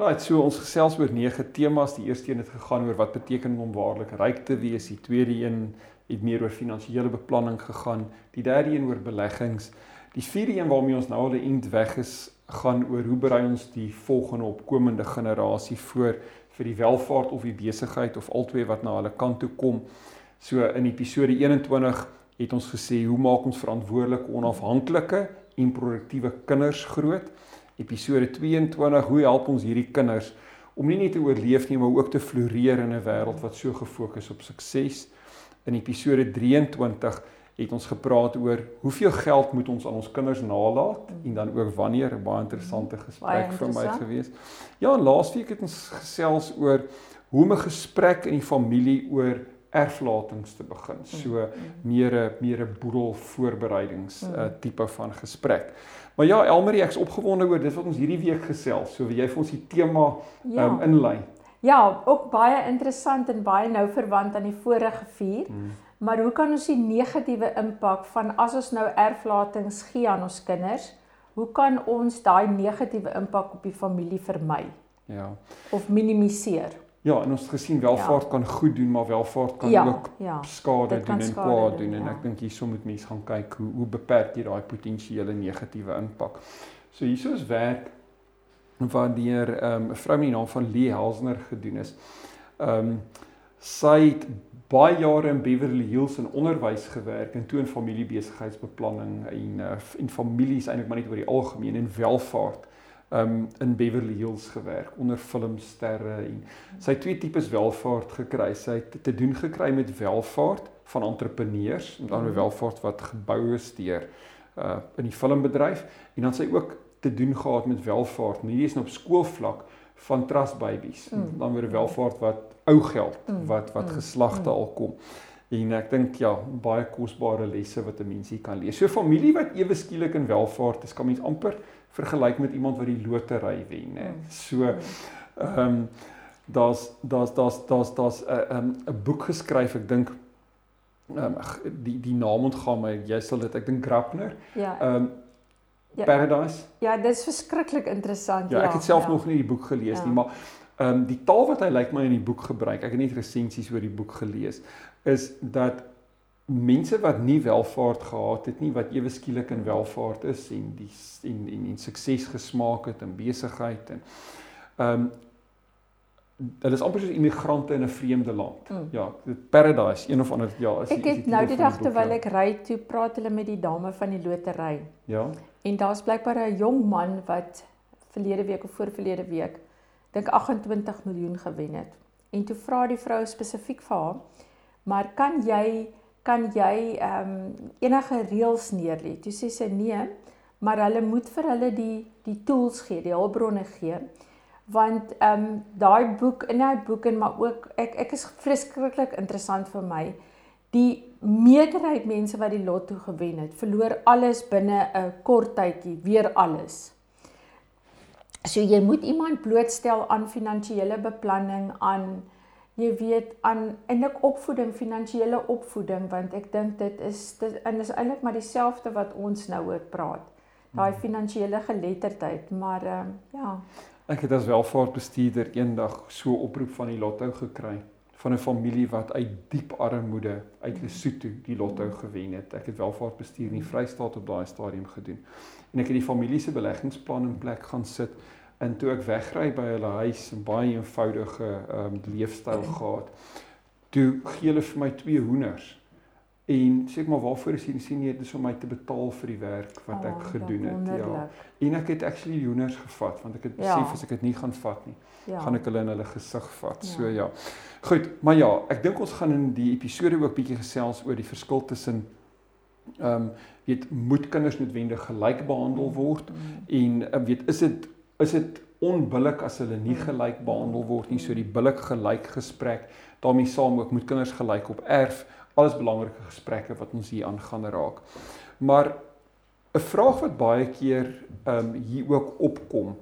Right, so ons gesels oor nege temas. Die eerste een het gegaan oor wat beteken om waarlik ryk te wees. Die tweede een het meer oor finansiële beplanning gegaan. Die derde een oor beleggings. Die vierde een waarmee ons nou al 'n eind weg is, gaan oor hoe berei ons die volgende opkomende generasie voor vir die welvaart of die besigheid of albei wat na hulle kant toe kom. So in episode 21 het ons gesê hoe maak ons verantwoordelike onafhanklike en produktiewe kinders groot? Episode 22 hoe help ons hierdie kinders om nie net te oorleef nie maar ook te floreer in 'n wêreld wat so gefokus op sukses. In episode 23 het ons gepraat oor hoeveel geld moet ons aan ons kinders nalat en dan ook wanneer 'n baie interessante gesprek vir my gewees. Ja, laasweek het ons gesels oor hoe om 'n gesprek in die familie oor erflatings te begin. So mm, mm. meer 'n meer 'n boedel voorbereidings uh, tipe van gesprek. Maar ja, Elmarie, ek's opgewonde oor dit wat ons hierdie week gesels. So wil jy vir ons die tema ja. um, inlei? Ja, ook baie interessant en baie nou verwant aan die vorige vier. Hmm. Maar hoe kan ons die negatiewe impak van as ons nou erflatings gee aan ons kinders, hoe kan ons daai negatiewe impak op die familie vermy? Ja. Of minimiseer? Ja, en ons het gesien welvaart ja. kan goed doen, maar welvaart kan ja, ook ja, skade doen en kwaad doen, doen en ja. ek dink hierso moet mense gaan kyk hoe hoe beperk jy daai potensiële negatiewe impak. So hierso is werk wat deur ehm, 'n um, vrou met die naam van Lee Helsner gedoen is. Ehm um, sy het baie jare in Beverly Hills in onderwys gewerk en toe in familiebesigheidsbeplanning en uh, en families eintlik maar net oor die algemeen en welvaart um in Beverly Hills gewerk onder filmsterre en sy twee tipes welvaart gekry. Sy het te doen gekry met welvaart van entrepreneurs, met ander welvaart wat gebou is deur uh in die filmbedryf en dan sy ook te doen gehad met welvaart. Hierdie is nou op skoolvlak van trust babies. Mm. Dan weer welvaart wat ou geld mm. wat wat mm. geslagte mm. al kom. En ek dink ja, baie kosbare lesse wat 'n mens hier kan lees. So familie wat ewe skielik in welvaart is, kan mens amper vergelyk met iemand wat die lotery wen, hè. Hmm. So ehm um, daar's daar's daar's daar's daar's 'n uh, um, 'n boek geskryf, ek dink ehm um, die die naam ontgaan my, jy sal dit, ek dink Grapner. Ja. Ehm um, ja. Paradise. Ja, dit is verskriklik interessant, ja. Ja, ek het self ja. nog nie die boek gelees ja. nie, maar ehm um, die taal wat hy lyk like my in die boek gebruik, ek het net resensies oor die boek gelees, is dat mense wat nie welvaart gehad het nie wat ewe skielik in welvaart is en die en en, en sukses gesmaak het in besigheid en ehm um, hulle is amper soos immigrante in 'n vreemde land. Mm. Ja, paradise, een of ander ja, is Ek het nou die dag terwyl ja. ek ry toe praat hulle met die dame van die lotery. Ja. En daar's blykbaar 'n jong man wat verlede week of voorverlede week dink 28 miljoen gewen het. En toe vra die vrou spesifiek vir haar, "Maar kan jy kan jy ehm um, enige reëls neerlê. Toe sê sy nee, maar hulle moet vir hulle die die tools gee, die hulpbronne gee. Want ehm um, daai boek in daai boek en maar ook ek ek is vreeslik interessant vir my. Die meerderheid mense wat die lotto gewen het, verloor alles binne 'n kort tydjie, weer alles. So jy moet iemand blootstel aan finansiële beplanning aan jy weet aan eintlik opvoeding, finansiële opvoeding want ek dink dit is dit en is eintlik maar dieselfde wat ons nou oor praat. Daai hmm. finansiële geletterdheid, maar ehm uh, ja. Ek het as welvaartbestuurder eendag so oproep van die lotto gekry van 'n familie wat uit diep armoede uit hmm. Lesotho die lotto gewen het. Ek het welvaartbestuur in die Vrystaat op daai stadium gedoen. En ek het die familie se beleggingsplan in plek gaan sit en toe ek wegry by hulle huis 'n baie eenvoudige ehm um, leefstyl gehad. Toe gee hulle vir my twee hoenders. En sê ek maar waarvoor is hierdie sien nie dis om my te betaal vir die werk wat ek oh, gedoen het ja. En ek het actually hoenders gevat want ek het ja. besef ja. as ek dit nie gaan vat nie, ja. gaan ek hulle in hulle gesig vat. Ja. So ja. Goed, maar ja, ek dink ons gaan in die episode ook bietjie gesels oor die verskil tussen ehm um, weet moet kinders noodwendig gelyk behandel word mm. en um, weet is dit is dit onbillik as hulle nie gelyk behandel word nie. So die billik gelyk gesprek, daarmee saam ook moet kinders gelyk op erf, alles belangrike gesprekke wat ons hier aangaan raak. Maar 'n vraag wat baie keer ehm um, hier ook opkom.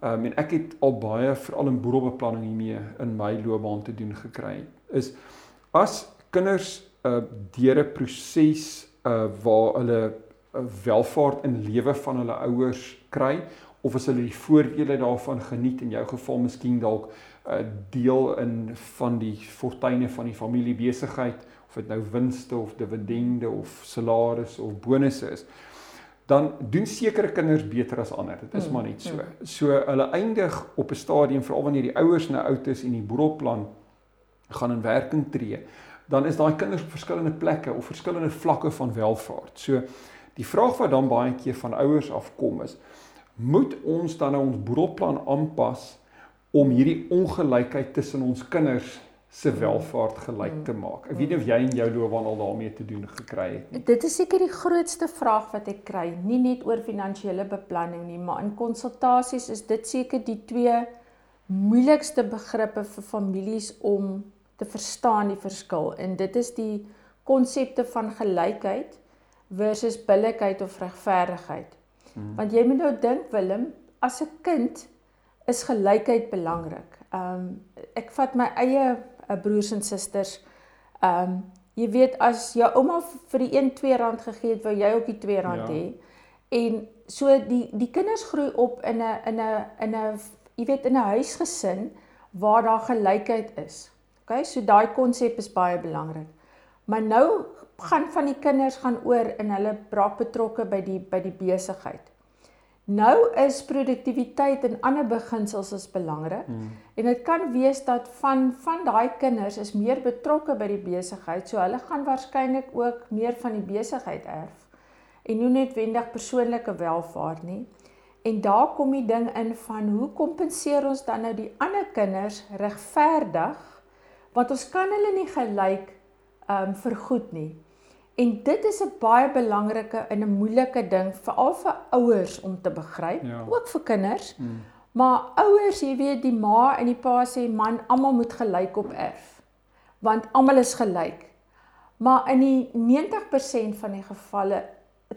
Ehm um, en ek het al baie veral in boedelbeplanning hiermee in my loopbaan te doen gekry is as kinders uh deur 'n proses uh waar hulle 'n welvaart in lewe van hulle ouers kry of as hulle die voordele daarvan geniet in jou geval miskien dalk 'n uh, deel in van die fortuine van die familiebesigheid of dit nou winste of dividende of salarisse of bonusse is dan doen sekere kinders beter as ander. Dit is mm, maar net so. Mm. So hulle eindig op 'n stadium veral wanneer die ouers nou oud is en die boedelplan gaan in werking tree, dan is daai kinders op verskillende plekke of verskillende vlakke van welvaart. So die vraag wat dan baie keer van ouers afkom is, moet ons dan nou ons boedelplan aanpas om hierdie ongelykheid tussen ons kinders se welvaart gelyk te maak. Ek weet nie of jy en jou loopbaan al daarmee te doen gekry het nie. Dit is seker die grootste vraag wat ek kry, nie net oor finansiële beplanning nie, maar in konsultasies is dit seker die twee moeilikste begrippe vir families om te verstaan die verskil en dit is die konsepte van gelykheid versus billikheid of regverdigheid. Hmm. Want jy moet nou dink Willem, as 'n kind is gelykheid belangrik. Ehm um, ek vat my eie uh, broers en susters. Ehm um, jy weet as jou ouma vir die 1 2 rand gegee het, wou jy ook die 2 rand ja. hê. En so die die kinders groei op in 'n in 'n in 'n jy weet in 'n huisgesin waar daar gelykheid is. OK, so daai konsep is baie belangrik. Maar nou gaan van die kinders gaan oor in hulle braak betrokke by die by die besigheid. Nou is produktiwiteit en ander beginsels is belangrik. Hmm. En dit kan wees dat van van daai kinders is meer betrokke by die besigheid, so hulle gaan waarskynlik ook meer van die besigheid erf en nie noodwendig persoonlike welvaart nie. En daar kom die ding in van hoe kompenseer ons dan nou die ander kinders regverdig want ons kan hulle nie gelyk ehm um, vergoed nie. En dit is 'n baie belangrike en 'n moeilike ding veral vir ouers om te begryp, ja. ook vir kinders. Hmm. Maar ouers, jy weet, die ma en die pa sê man, almal moet gelyk op erf. Want almal is gelyk. Maar in die 90% van die gevalle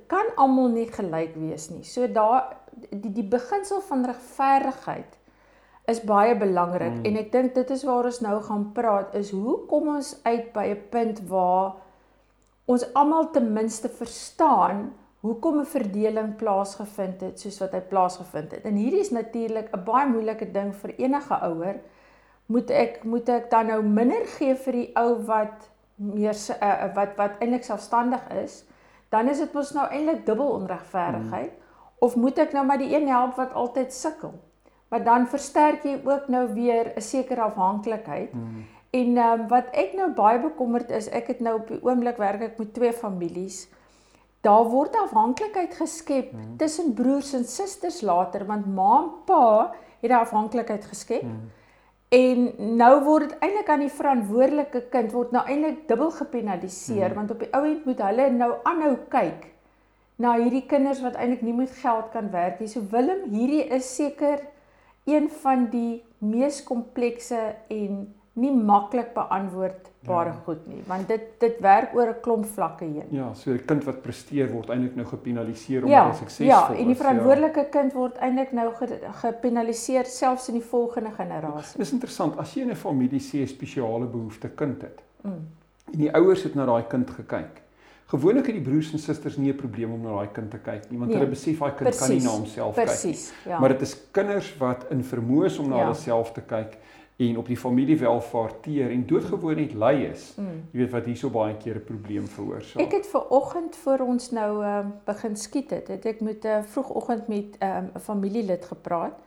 kan almal nie gelyk wees nie. So daar die die beginsel van regverdigheid is baie belangrik mm. en ek dink dit is waar ons nou gaan praat is hoe kom ons uit by 'n punt waar ons almal ten minste verstaan hoekom 'n verdeling plaasgevind het soos wat hy plaasgevind het. En hierdie is natuurlik 'n baie moeilike ding vir enige ouer. Moet ek moet ek dan nou minder gee vir die ou wat meer uh, wat wat eintlik selfstandig is? Dan is dit mos nou eintlik dubbel onregverdigheid. Mm. Of moet ek nou maar die een help wat altyd sukkel? maar dan versterk jy ook nou weer 'n sekere afhanklikheid. Mm. En ehm um, wat ek nou baie bekommerd is, ek het nou op die oomblik werk ek met twee families. Daar word afhanklikheid geskep mm. tussen broers en susters later want ma en pa het daai afhanklikheid geskep. Mm. En nou word dit eintlik aan die verantwoordelike kind word nou eintlik dubbel gepenaliseer mm. want op die ou end moet hulle nou aanhou kyk na hierdie kinders wat eintlik nie met geld kan werk nie. So Willem, hierdie is seker een van die mees komplekse en nie maklik beantwoordbare ja. goed nie want dit dit werk oor 'n klomp vlakke heen. Ja, so 'n kind wat presteer word eintlik nou gepenaliseer omdat ja, hy suksesvol ja, is. Ja, en die verantwoordelike ja. kind word eintlik nou gepenaliseer selfs in die volgende generasie. Dis interessant as jy in 'n familie sê spesiale behoefte kind het. Mm. En die ouers het na daai kind gekyk Gewoonlik het die broers en susters nie 'n probleem om na daai kind te kyk nie, want nee, hulle besef daai kind precies, kan nie na homself kyk nie. Ja. Maar dit is kinders wat in vermoë is om na ja. hulle self te kyk en op die familiewelvaart teer en doodgewoon net lui is. Mm. Jy weet wat hierso baie keer 'n probleem veroorsaak. Ek het ver oggend voor ons nou uh, begin skiet het, het ek met 'n uh, vroegoggend met ehm, 'n um, familielid gepraat.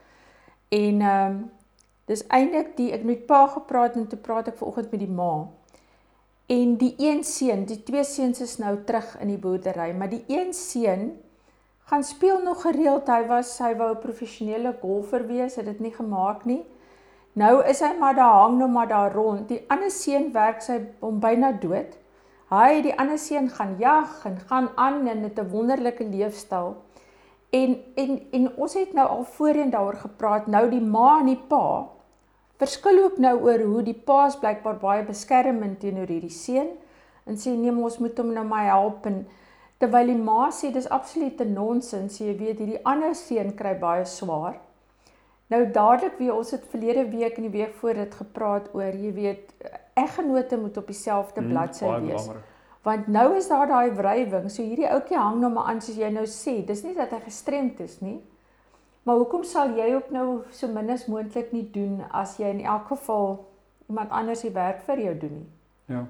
En ehm um, dis eintlik die ek met pa gepraat en toe praat ek ver oggend met die ma. En die een seun, die twee seuns is nou terug in die boerdery, maar die een seun gaan speel nog gereeld. Hy was hy wou 'n professionele golfer wees, het dit nie gemaak nie. Nou is hy maar daar hang nou maar daar rond. Die ander seun werk sy hom byna dood. Hy die ander seun gaan jag en gaan aan het 'n wonderlike leefstyl. En en en ons het nou al voorheen daaroor gepraat. Nou die ma en die pa verskil ook nou oor hoe die pa's blykbaar baie beskermend teenoor hierdie seun en sê nee, ons moet hom nou maar help en terwyl die ma sê dis absolute nonsens, jy weet hierdie ander seun kry baie swaar. Nou dadelik wie ons het verlede week en die week voor dit gepraat oor, jy weet eggenote moet op dieselfde hmm, bladsy wees. Belangrijk. Want nou is daar daai wrywing, so hierdie ouetjie hang nou maar aan soos jy nou sê. Dis nie dat hy gestremd is nie. Maar hoekom sal jy ook nou so min as moontlik nie doen as jy in elk geval iemand anders die werk vir jou doen nie? Ja.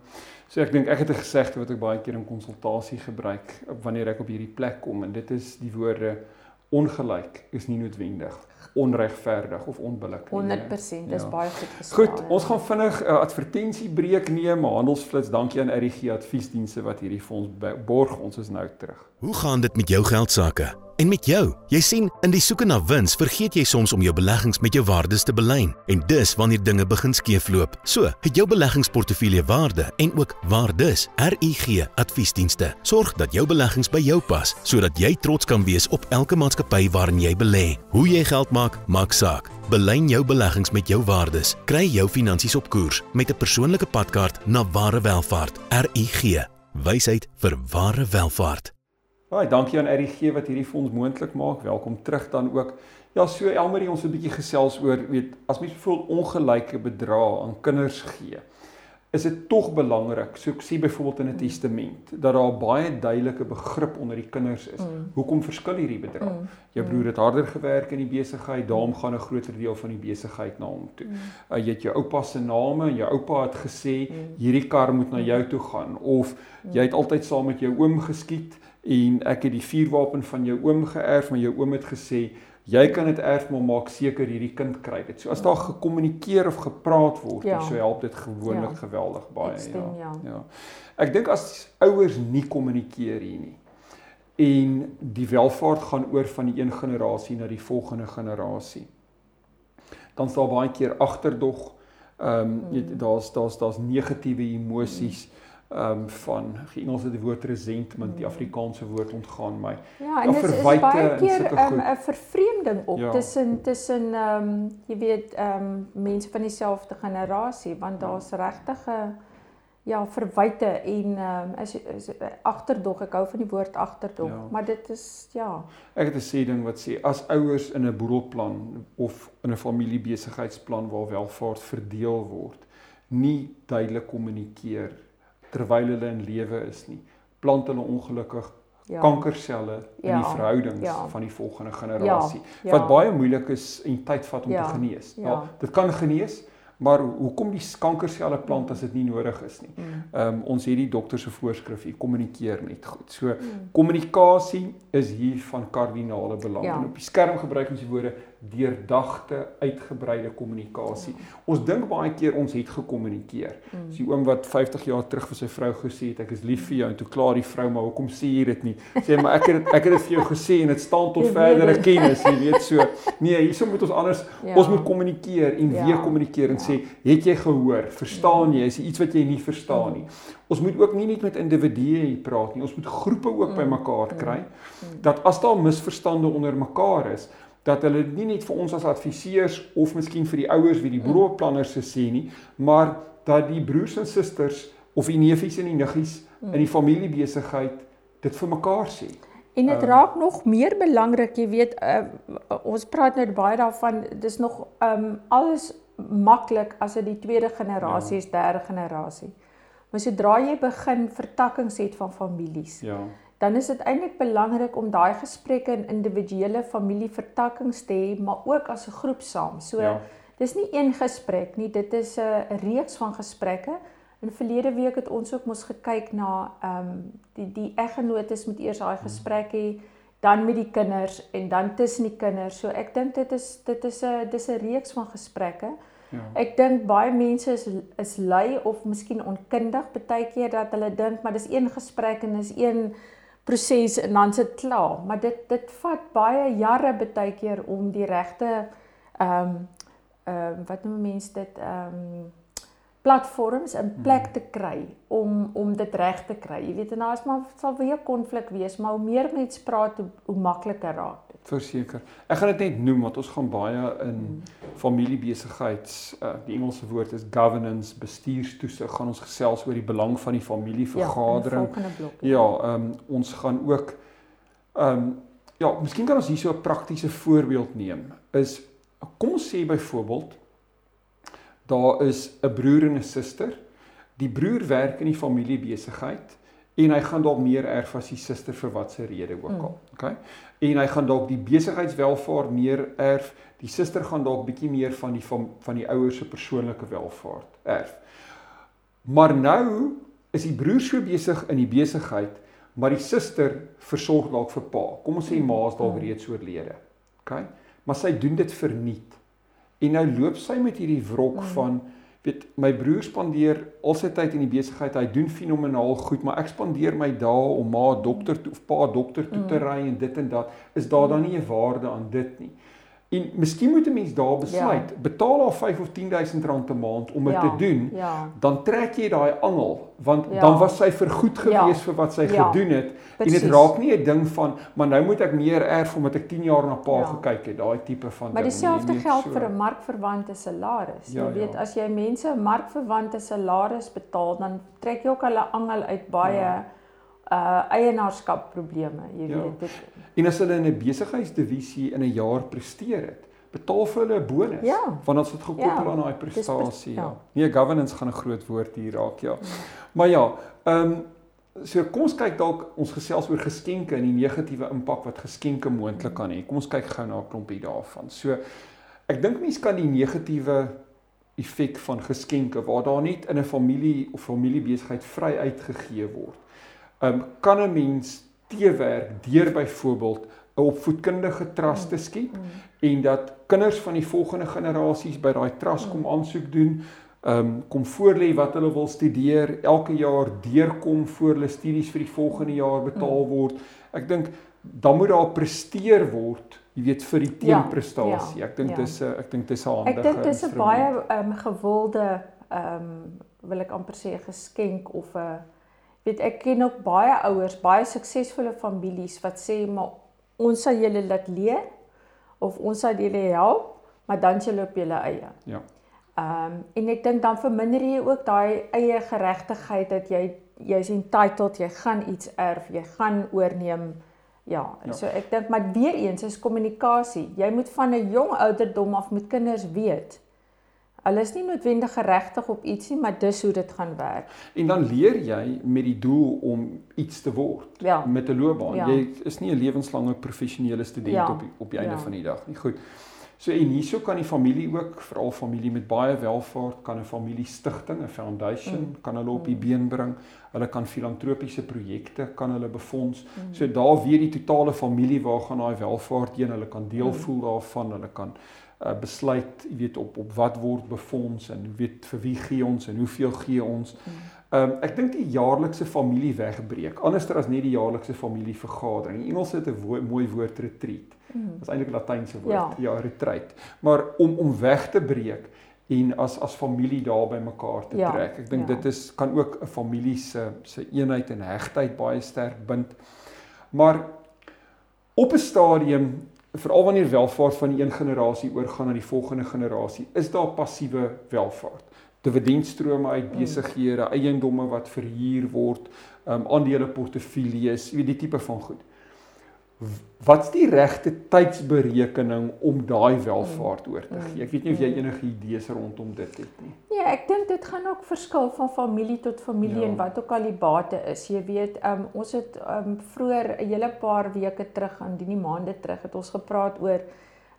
So ek dink ek het 'n gesegde wat ek baie keer in konsultasie gebruik wanneer ek op hierdie plek kom en dit is die woorde ongelyk is nie noodwendig onregverdig of onbillik nie. 100% dis ja. baie goed gesê. Goed, ons gaan vinnig 'n uh, advertensiebreek neem. Handelsflits, dankie aan RGG Adviesdienste wat hierdie vir ons borg. Ons is nou terug. Hoe gaan dit met jou geld sake? En met jou, jy sien, in die soeke na wins, vergeet jy soms om jou beleggings met jou waardes te belyn. En dis wanneer dinge begin skeefloop. So, het jou beleggingsportefeulje waarde en ook waardes. RUG Adviesdienste sorg dat jou beleggings by jou pas, sodat jy trots kan wees op elke maatskappy waarin jy belê. Hoe jy geld maak, maak saak. Belyn jou beleggings met jou waardes. Kry jou finansies op koers met 'n persoonlike padkaart na ware welvaart. RUG. Wysheid vir ware welvaart. Baie dankie aan RGG wat hierdie fonds moontlik maak. Welkom terug dan ook. Ja, so Elmarie ons 'n bietjie gesels oor weet as mens voel ongelyke bedrae aan kinders gee. Is dit tog belangrik, so ek sê byvoorbeeld in 'n testament, dat daar baie duidelike begrip onder die kinders is. Mm. Hoekom verskil hierdie bedrag? Mm. Jou broer het harder gewerk in die besigheid, daarom gaan 'n groter deel van die besigheid na hom toe. Mm. Uh, jy het jou oupa se name en jou oupa het gesê mm. hierdie kar moet na jou toe gaan of jy het altyd saam met jou oom geskiet en ek het die vuurwapen van jou oom geërf, maar jou oom het gesê jy kan dit erf maar maak seker hierdie kind kry dit. So as daar gekommunikeer of gepraat word, ja. so help dit gewoonlik ja. geweldig baie stem, ja. ja. Ja. Ek dink as ouers nie kommunikeer hier nie en die welvaart gaan oor van die een generasie na die volgende generasie. Dan sal baie keer agterdog ehm um, mm. daar's daar's daar's negatiewe emosies. Mm ehm um, van die Engelse die woord resentment, die hmm. Afrikaanse woord ontgaan my. Ja, en dit is baie keer ehm, 'n um, vervreemding op ja. tussen tussen ehm um, jy weet ehm um, mense van dieselfde generasie want daar's regtig 'n ja, verwyte en ehm um, is, is agterdog. Ek hou van die woord agterdog, ja. maar dit is ja. Ek het 'n sê ding wat sê as ouers in 'n boedelplan of in 'n familiebesigheidsplan waar welvaart verdeel word, nie duidelik kommunikeer terwyl hulle in lewe is nie. Plant hulle ongelukkig ja. kankerselle in ja. die verhoudings ja. van die volgende generasie. Ja. Ja. Wat baie moeilik is en tyd vat om ja. te genees. Ja. Nou, dit kan genees, maar hoekom die kankerselle plant as dit nie nodig is nie? Mm. Ehm um, ons het die dokter se voorskrif, jy kommunikeer net goed. So mm. kommunikasie is hier van kardinale belang. Ja. En op die skerm gebruik ons die woorde deurdagte uitgebreide kommunikasie. Ja. Ons dink baie keer ons het gekommunikeer. Mm. Dis die oom wat 50 jaar terug vir sy vrou gesê het ek is lief vir jou en toe klaar die vrou maar hoekom sê jy dit nie? Sê maar ek het ek het dit vir jou gesê en dit staan tot verdere kennis, jy weet so. Nee, hierso moet ons anders ja. ons moet kommunikeer en ja. weer kommunikeer en ja. sê het jy gehoor? Verstaan jy? Is iets wat jy nie verstaan nie. Ons moet ook nie net met individue hier praat nie. Ons moet groepe ook mm. bymekaar kry. Mm. Dat as daar misverstande onder mekaar is, dat hulle nie net vir ons as adviseurs of miskien vir die ouers wie die broodplanners se sê nie, maar dat die broers en susters of die neefies en die niggies mm. in die familiebesigheid dit vir mekaar sê. En dit uh, raak nog meer belangrik, jy weet, uh, ons praat nou baie daarvan, dis nog um alles maklik as dit die tweede generasie ja. is, derde generasie. Maar sodra jy begin vertakkings het van families. Ja dan is dit eintlik belangrik om daai gesprekke in individuele familievertakkings te hê, maar ook as 'n groep saam. So ja. dis nie een gesprek nie, dit is 'n reeks van gesprekke. In verlede week het ons ook mos gekyk na ehm um, die die eggenotes moet eers daai gesprek hê, dan met die kinders en dan tussen die kinders. So ek dink dit is dit is 'n dis 'n reeks van gesprekke. Ja. Ek dink baie mense is is lui of miskien onkundig baie keer dat hulle dink maar dis een gesprek en is een proses en dan sit klaar, maar dit dit vat baie jare baie keer om die regte ehm um, ehm uh, wat noem mense dit ehm um, platforms in plek te kry om om dit reg te kry. Jy weet en daar is maar sal weer konflik wees, maar hoe meer mense praat hoe, hoe makliker raak dit. verseker. Ek gaan dit net noem want ons gaan baie in familiebesigheids uh die Engelse woord is governance, bestuurstoesig gaan ons gesels oor die belang van die familievergadering. Ja, ja ehm um, ons gaan ook ehm um, ja, miskien kan ons hier so 'n praktiese voorbeeld neem. Is kom ons sê byvoorbeeld daar is 'n broer en 'n suster. Die broer werk in die familiebesigheid en hy gaan dalk meer erf as die suster vir watter rede ook al. Mm. Okay? En hy gaan dalk die besigheidswelvaart meer erf. Die suster gaan dalk bietjie meer van die van, van die ouers se persoonlike welvaart erf. Maar nou is die broer so besig in die besigheid, maar die suster versorg dalk vir pa. Kom ons sê ma is dalk mm. reeds oorlede. Okay? Maar sy doen dit verniet. En nou loop sy met hierdie wrok mm. Weet my broer spandeer al sy tyd in die besigheid. Hy doen fenomenaal goed, maar ek spandeer my dae om ma dokter toe of pa dokter toe te mm. ry en dit en dat. Is daar dan nie 'n waarde aan dit nie? En miskien moet 'n mens daar besluit, ja. betaal haar 5 of 10000 rand 'n maand om dit ja. te doen. Ja. Dan trek jy daai angel want ja. dan was sy vergoed gewees ja. vir wat sy ja. gedoen het. Precies. En dit raak nie 'n ding van maar nou moet ek meer erf omdat ek 10 jaar na pa ja. gekyk het, daai tipe van Maar dieselfde geld so. vir 'n markverwante salaris. Ja, jy weet ja. as jy mense 'n markverwante salaris betaal, dan trek jy ook hulle angel uit baie ja uh eienaarskap probleme, jy ja. weet dit. En as hulle in 'n besigheidsdivisie in 'n jaar presteer het, betaal vir hulle 'n bonus ja. want ons het gekoppel ja. aan daai prestasie. Ja. ja. Nee, governance gaan 'n groot woord hier raak, ja. ja. Maar ja, ehm um, so kom ons kyk dalk ons gesels oor geskenke en die negatiewe impak wat geskenke moontlik kan hê. Kom ons kyk gou na 'n klompie daarvan. So ek dink mense kan die negatiewe effek van geskenke waar daar net in 'n familie of familiebesigheid vry uitgegee word um, kan 'n mens teewerk deur byvoorbeeld 'n opvoedkundige trust te skep mm. en dat kinders van die volgende generasies by daai trust kom mm. aansoek doen, um, kom voorlê wat hulle wil studeer, elke jaar deurkom voor hulle studies vir die volgende jaar betaal mm. word. Ek dink dan moet daar presteer word jy weet vir die ja, teenprestasie. Ja, ek dink ja. dis 'n ek dink dis 'n handige. Ek dink dis 'n baie ehm um, gewilde ehm um, wil ek amper sê geskenk of 'n weet ek ken ook baie ouers, baie suksesvolle families wat sê maar ons sal julle laat leer of ons sal julle help, maar dan jy loop julle eie. Ja. Ehm um, en ek dink dan verminder jy ook daai eie geregtigheid dat jy jy's entitled, jy gaan iets erf, jy gaan oorneem. Ja, ja. so ek dink maar weer eens is kommunikasie. Jy moet van 'n jong ouderdom af met kinders weet Hulle is nie noodwendig geregtig op iets nie, maar dis hoe dit gaan werk. En dan leer jy met die doel om iets te word ja. met 'n loopbaan. Ja. Jy is nie 'n lewenslange professionele student ja. op die, op die einde ja. van die dag nie. Goed. So en hierso kan die familie ook, veral familie met baie welvaart, kan 'n familie stigting, 'n foundation, mm. kan hulle op die mm. been bring. Hulle kan filantropiese projekte kan hulle befonds. Mm. So daar weer die totale familie waar gaan daai welvaart heen? Hulle kan deel mm. voel daarvan, hulle kan uh, besluit, jy weet op op wat word befonds en weet vir wie gee ons en hoeveel gee ons. Mm. Ehm um, ek dink die jaarlikse familie wegbreek. Anderster as net die jaarlikse familievergadering. In Engels het 'n wo mooi woord retreat. Mm. Dit is eintlik 'n Latynse woord. Ja. ja, retreat. Maar om om weg te breek en as as familie daar by mekaar te ja. trek. Ek dink ja. dit is kan ook 'n familie se se eenheid en hegtheid baie sterk bind. Maar op 'n stadium veral wanneer welvaart van die een generasie oorgaan na die volgende generasie, is daar passiewe welvaart. Dividendstrome uit hmm. besighede, eiendomme wat verhuur word, um, aandele portefeuilles, jy weet die tipe van goed wat's die regte tydsberekening om daai welvaart oor te gee? Ek weet nie of jy mm. enige idees rondom dit het nie. Nee, ek dink dit gaan ook verskil van familie tot familie ja. en wat ook al die bate is. Jy weet, um, ons het um, vroeër 'n hele paar weke terug aan die maande terug het ons gepraat oor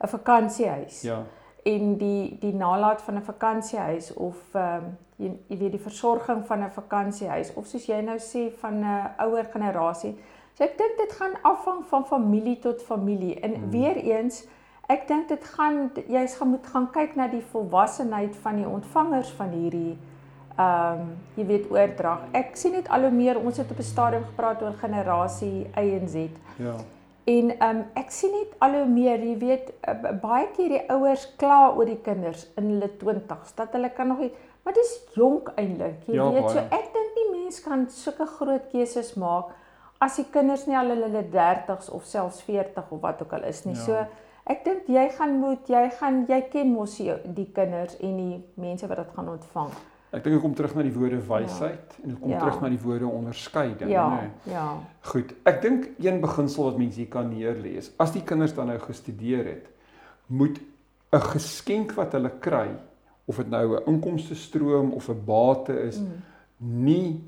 'n vakansiehuis. Ja. En die die nalat van 'n vakansiehuis of um, jy, jy weet die versorging van 'n vakansiehuis of soos jy nou sê van 'n ouer generasie So ek dink dit gaan afhang van familie tot familie. En hmm. weer eens, ek dink dit gaan jy's gaan moet gaan kyk na die volwassenheid van die ontvangers van hierdie ehm um, jy weet oordrag. Ek sien net al hoe meer ons het op 'n stadium gepraat oor generasie Y en Z. Ja. En ehm um, ek sien net al hoe meer, jy weet, baie keer die ouers kla oor die kinders in hulle 20s dat hulle kan nog nie, maar dis jonk eintlik. Jy ja, weet, baie. so ek dink die mens kan sulke groot keuses maak as die kinders nie al hulle 30s of selfs 40 of wat ook al is nie. Ja. So ek dink jy gaan moet jy gaan jy ken mos die kinders en die mense wat dit gaan ontvang. Ek dink ek kom terug na die woorde wysheid ja. en ek kom ja. terug na die woorde onderskeiding, ja. nê. Ja. Goed. Ek dink een beginsel wat mense hier kan neerlees, as die kinders dan nou gestudeer het, moet 'n geskenk wat hulle kry, of dit nou 'n inkomste stroom of 'n bate is, mm. nie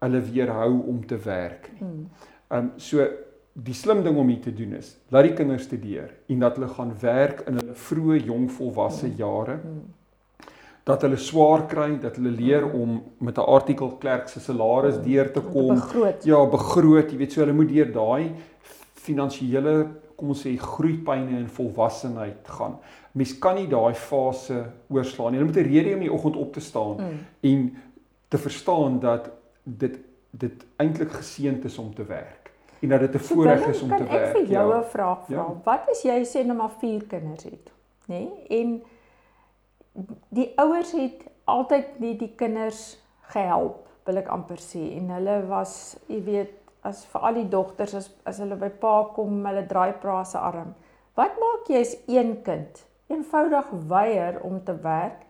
hulle weerhou om te werk nie. Mm. Ehm um, so die slim ding om hier te doen is, laat die kinders studeer en dat hulle gaan werk in hulle vroeë jong volwasse mm. jare. Mm dat hulle swaar kry, dat hulle leer om met 'n artikel klerk se salaris deur te kom. Begroot. Ja, begroot, jy weet so hulle moet deur daai finansiële kom ons sê groeipyne en volwassenheid gaan. Mens kan nie daai fase oorslaan nie. Hulle moet 'n rede hê om die oggend op te staan mm. en te verstaan dat dit dit eintlik geseënd is om te werk en dat dit 'n voorreg is om te werk. Ek vir jou 'n ja. vraag vra. Ja. Wat is jy sê nou maar 4 kinders het, nê? Nee? En die ouers het altyd nie die kinders gehelp, wil ek amper sê. En hulle was, jy weet, as vir al die dogters as as hulle by pa kom, hulle draai pa se arm. Wat maak jy as een kind eenvoudig weier om te werk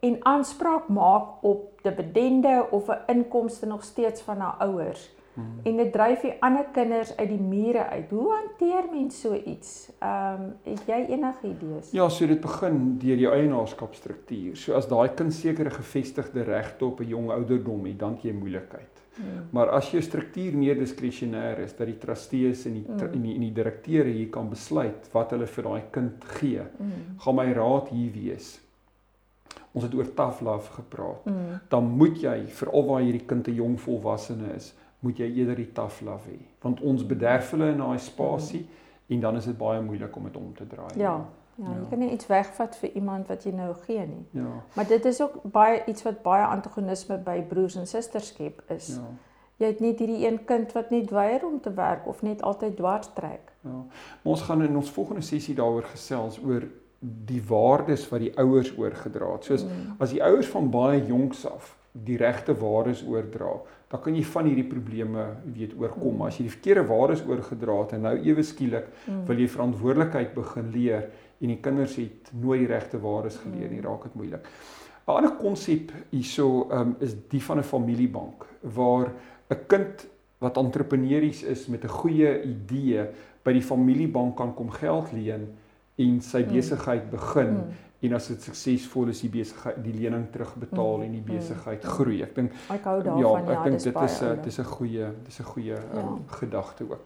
en aanspraak maak op dividende of 'n inkomste nog steeds van haar ouers? Hmm. En dit dryf die ander kinders uit die mure uit. Hoe hanteer mens so iets? Ehm um, het jy enige idees? Ja, so dit begin deur die eienaarskapstruktuur. So as daai kind sekere gevestigde regte op 'n jong ouderdom het, dan jy moeilikheid. Hmm. Maar as jou struktuur meer diskresionêr is dat die trustees en die hmm. en die, die direkteure hier kan besluit wat hulle vir daai kind gee, hmm. gaan my raad hier wees. Ons het oor tough love gepraat. Hmm. Dan moet jy veral waar hierdie kind 'n jong volwassene is, moet jy eerder die tough love hê want ons bederf hulle in daai spasie mm. en dan is dit baie moeilik om dit om te draai. Ja. Ja, jy ja. kan nie iets wegvat vir iemand wat jy nou gee nie. Ja. Maar dit is ook baie iets wat baie antagonisme by broers en susters skep is. Ja. Jy het net hierdie een kind wat net weier om te werk of net altyd dwars trek. Ja. Maar ons gaan in ons volgende sessie daaroor gesels oor die waardes wat die ouers oorgedra het. Soos mm. as die ouers van baie jonks af die regte waardes oordra, dan kan jy van hierdie probleme weet oorkom. As jy die verkeerde waardes oorgedra het en nou ewe skielik mm. wil jy verantwoordelikheid begin leer en die kinders het nooit die regte waardes geleer nie, mm. raak dit moeilik. 'n Ander konsep hierso um, is die van 'n familiebank waar 'n kind wat entrepreneurs is met 'n goeie idee by die familiebank kan kom geld leen en sy mm. besigheid begin. Mm en as dit suksesvol is die besigheid die lening terugbetaal mm, en die mm, besigheid mm, groei. Ek dink ek hou daarvan ja, ek ja, dink dit is 'n dis 'n goeie dis 'n goeie ja. um, gedagte ook.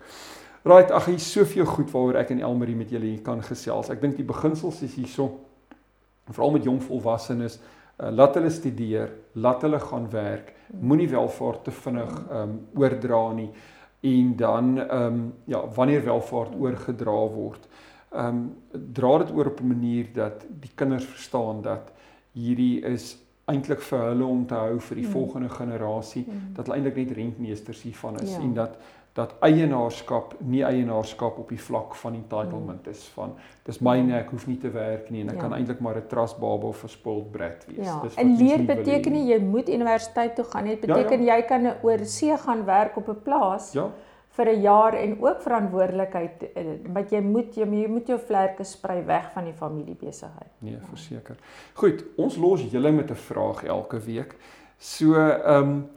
Right, ag hier soveel goed waaroor ek en Elmarie met julle hier kan gesels. Ek dink die beginsels is hierso veral met jong volwassenes, uh, laat hulle studeer, laat hulle gaan werk, mm. moenie welvaart te vinnig um, oordra nie en dan ehm um, ja, wanneer welvaart oorgedra word, ehm um, dra dit oor op 'n manier dat die kinders verstaan dat hierdie is eintlik vir hulle om te hou vir die mm. volgende generasie mm. dat hulle eintlik net rentmeesters hiervan is ja. en dat dat eienaarskap nie eienaarskap op die vlak van entitlement is van dis myne ek hoef nie te werk nie en ek ja. kan eintlik maar 'n trust baba of 'n spoiled brat wees. Ja. Dis en leer beteken nie jy moet universiteit toe gaan nie. Dit beteken ja, ja. jy kan oor see gaan werk op 'n plaas. Ja vir 'n jaar en ook verantwoordelikheid eh, wat jy moet jy, jy moet jou vlerke sprei weg van die familiebesigheid. Nee, ja. verseker. Goed, ons los julle met 'n vraag elke week. So, ehm um,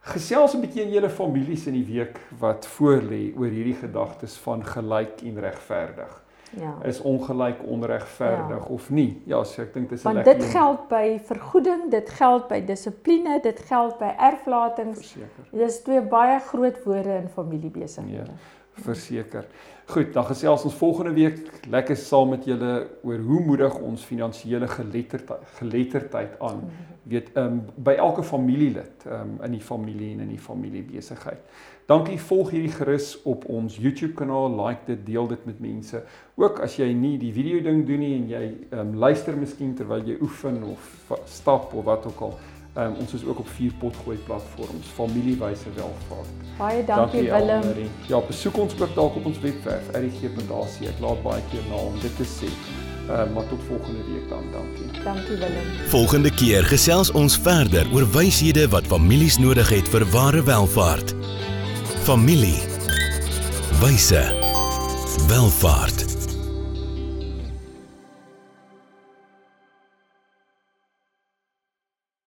gesels 'n bietjie in julle families in die week wat voorlê oor hierdie gedagtes van gelyk en regverdig ja. is ongelyk onregverdig ja. of nie. Ja, so ek dink dis 'n lekker. Want dit geld by vergoeding, dit geld by dissipline, dit geld by erflatings. Verseker. Dis twee baie groot woorde in familiebesighede. Ja, verseker. Goed, dan gesels ons volgende week lekker saam met julle oor hoe moedig ons finansiële geletterdheid geletterdheid aan. Weet, um, by elke familielid, um, in die familie en in die familiebesigheid. Dankie, volg hierdie gerus op ons YouTube kanaal, like dit, deel dit met mense. Ook as jy nie die video ding doen nie en jy um, luister miskien terwyl jy oefen of stap of wat ook al. Um, ons is ook op vier potgooi platforms, familiewyse welvaart. Baie dankie, dankie Willem. Ja, besoek ons ook dalk op ons webwerf rg.ac. Ek laat baie keer na om dit te sê. Uh, maar tot volgende week dan. Dankie. Dankie Willem. Volgende keer gesels ons verder oor wyshede wat families nodig het vir ware welvaart. Familie Wyse. Welvaart.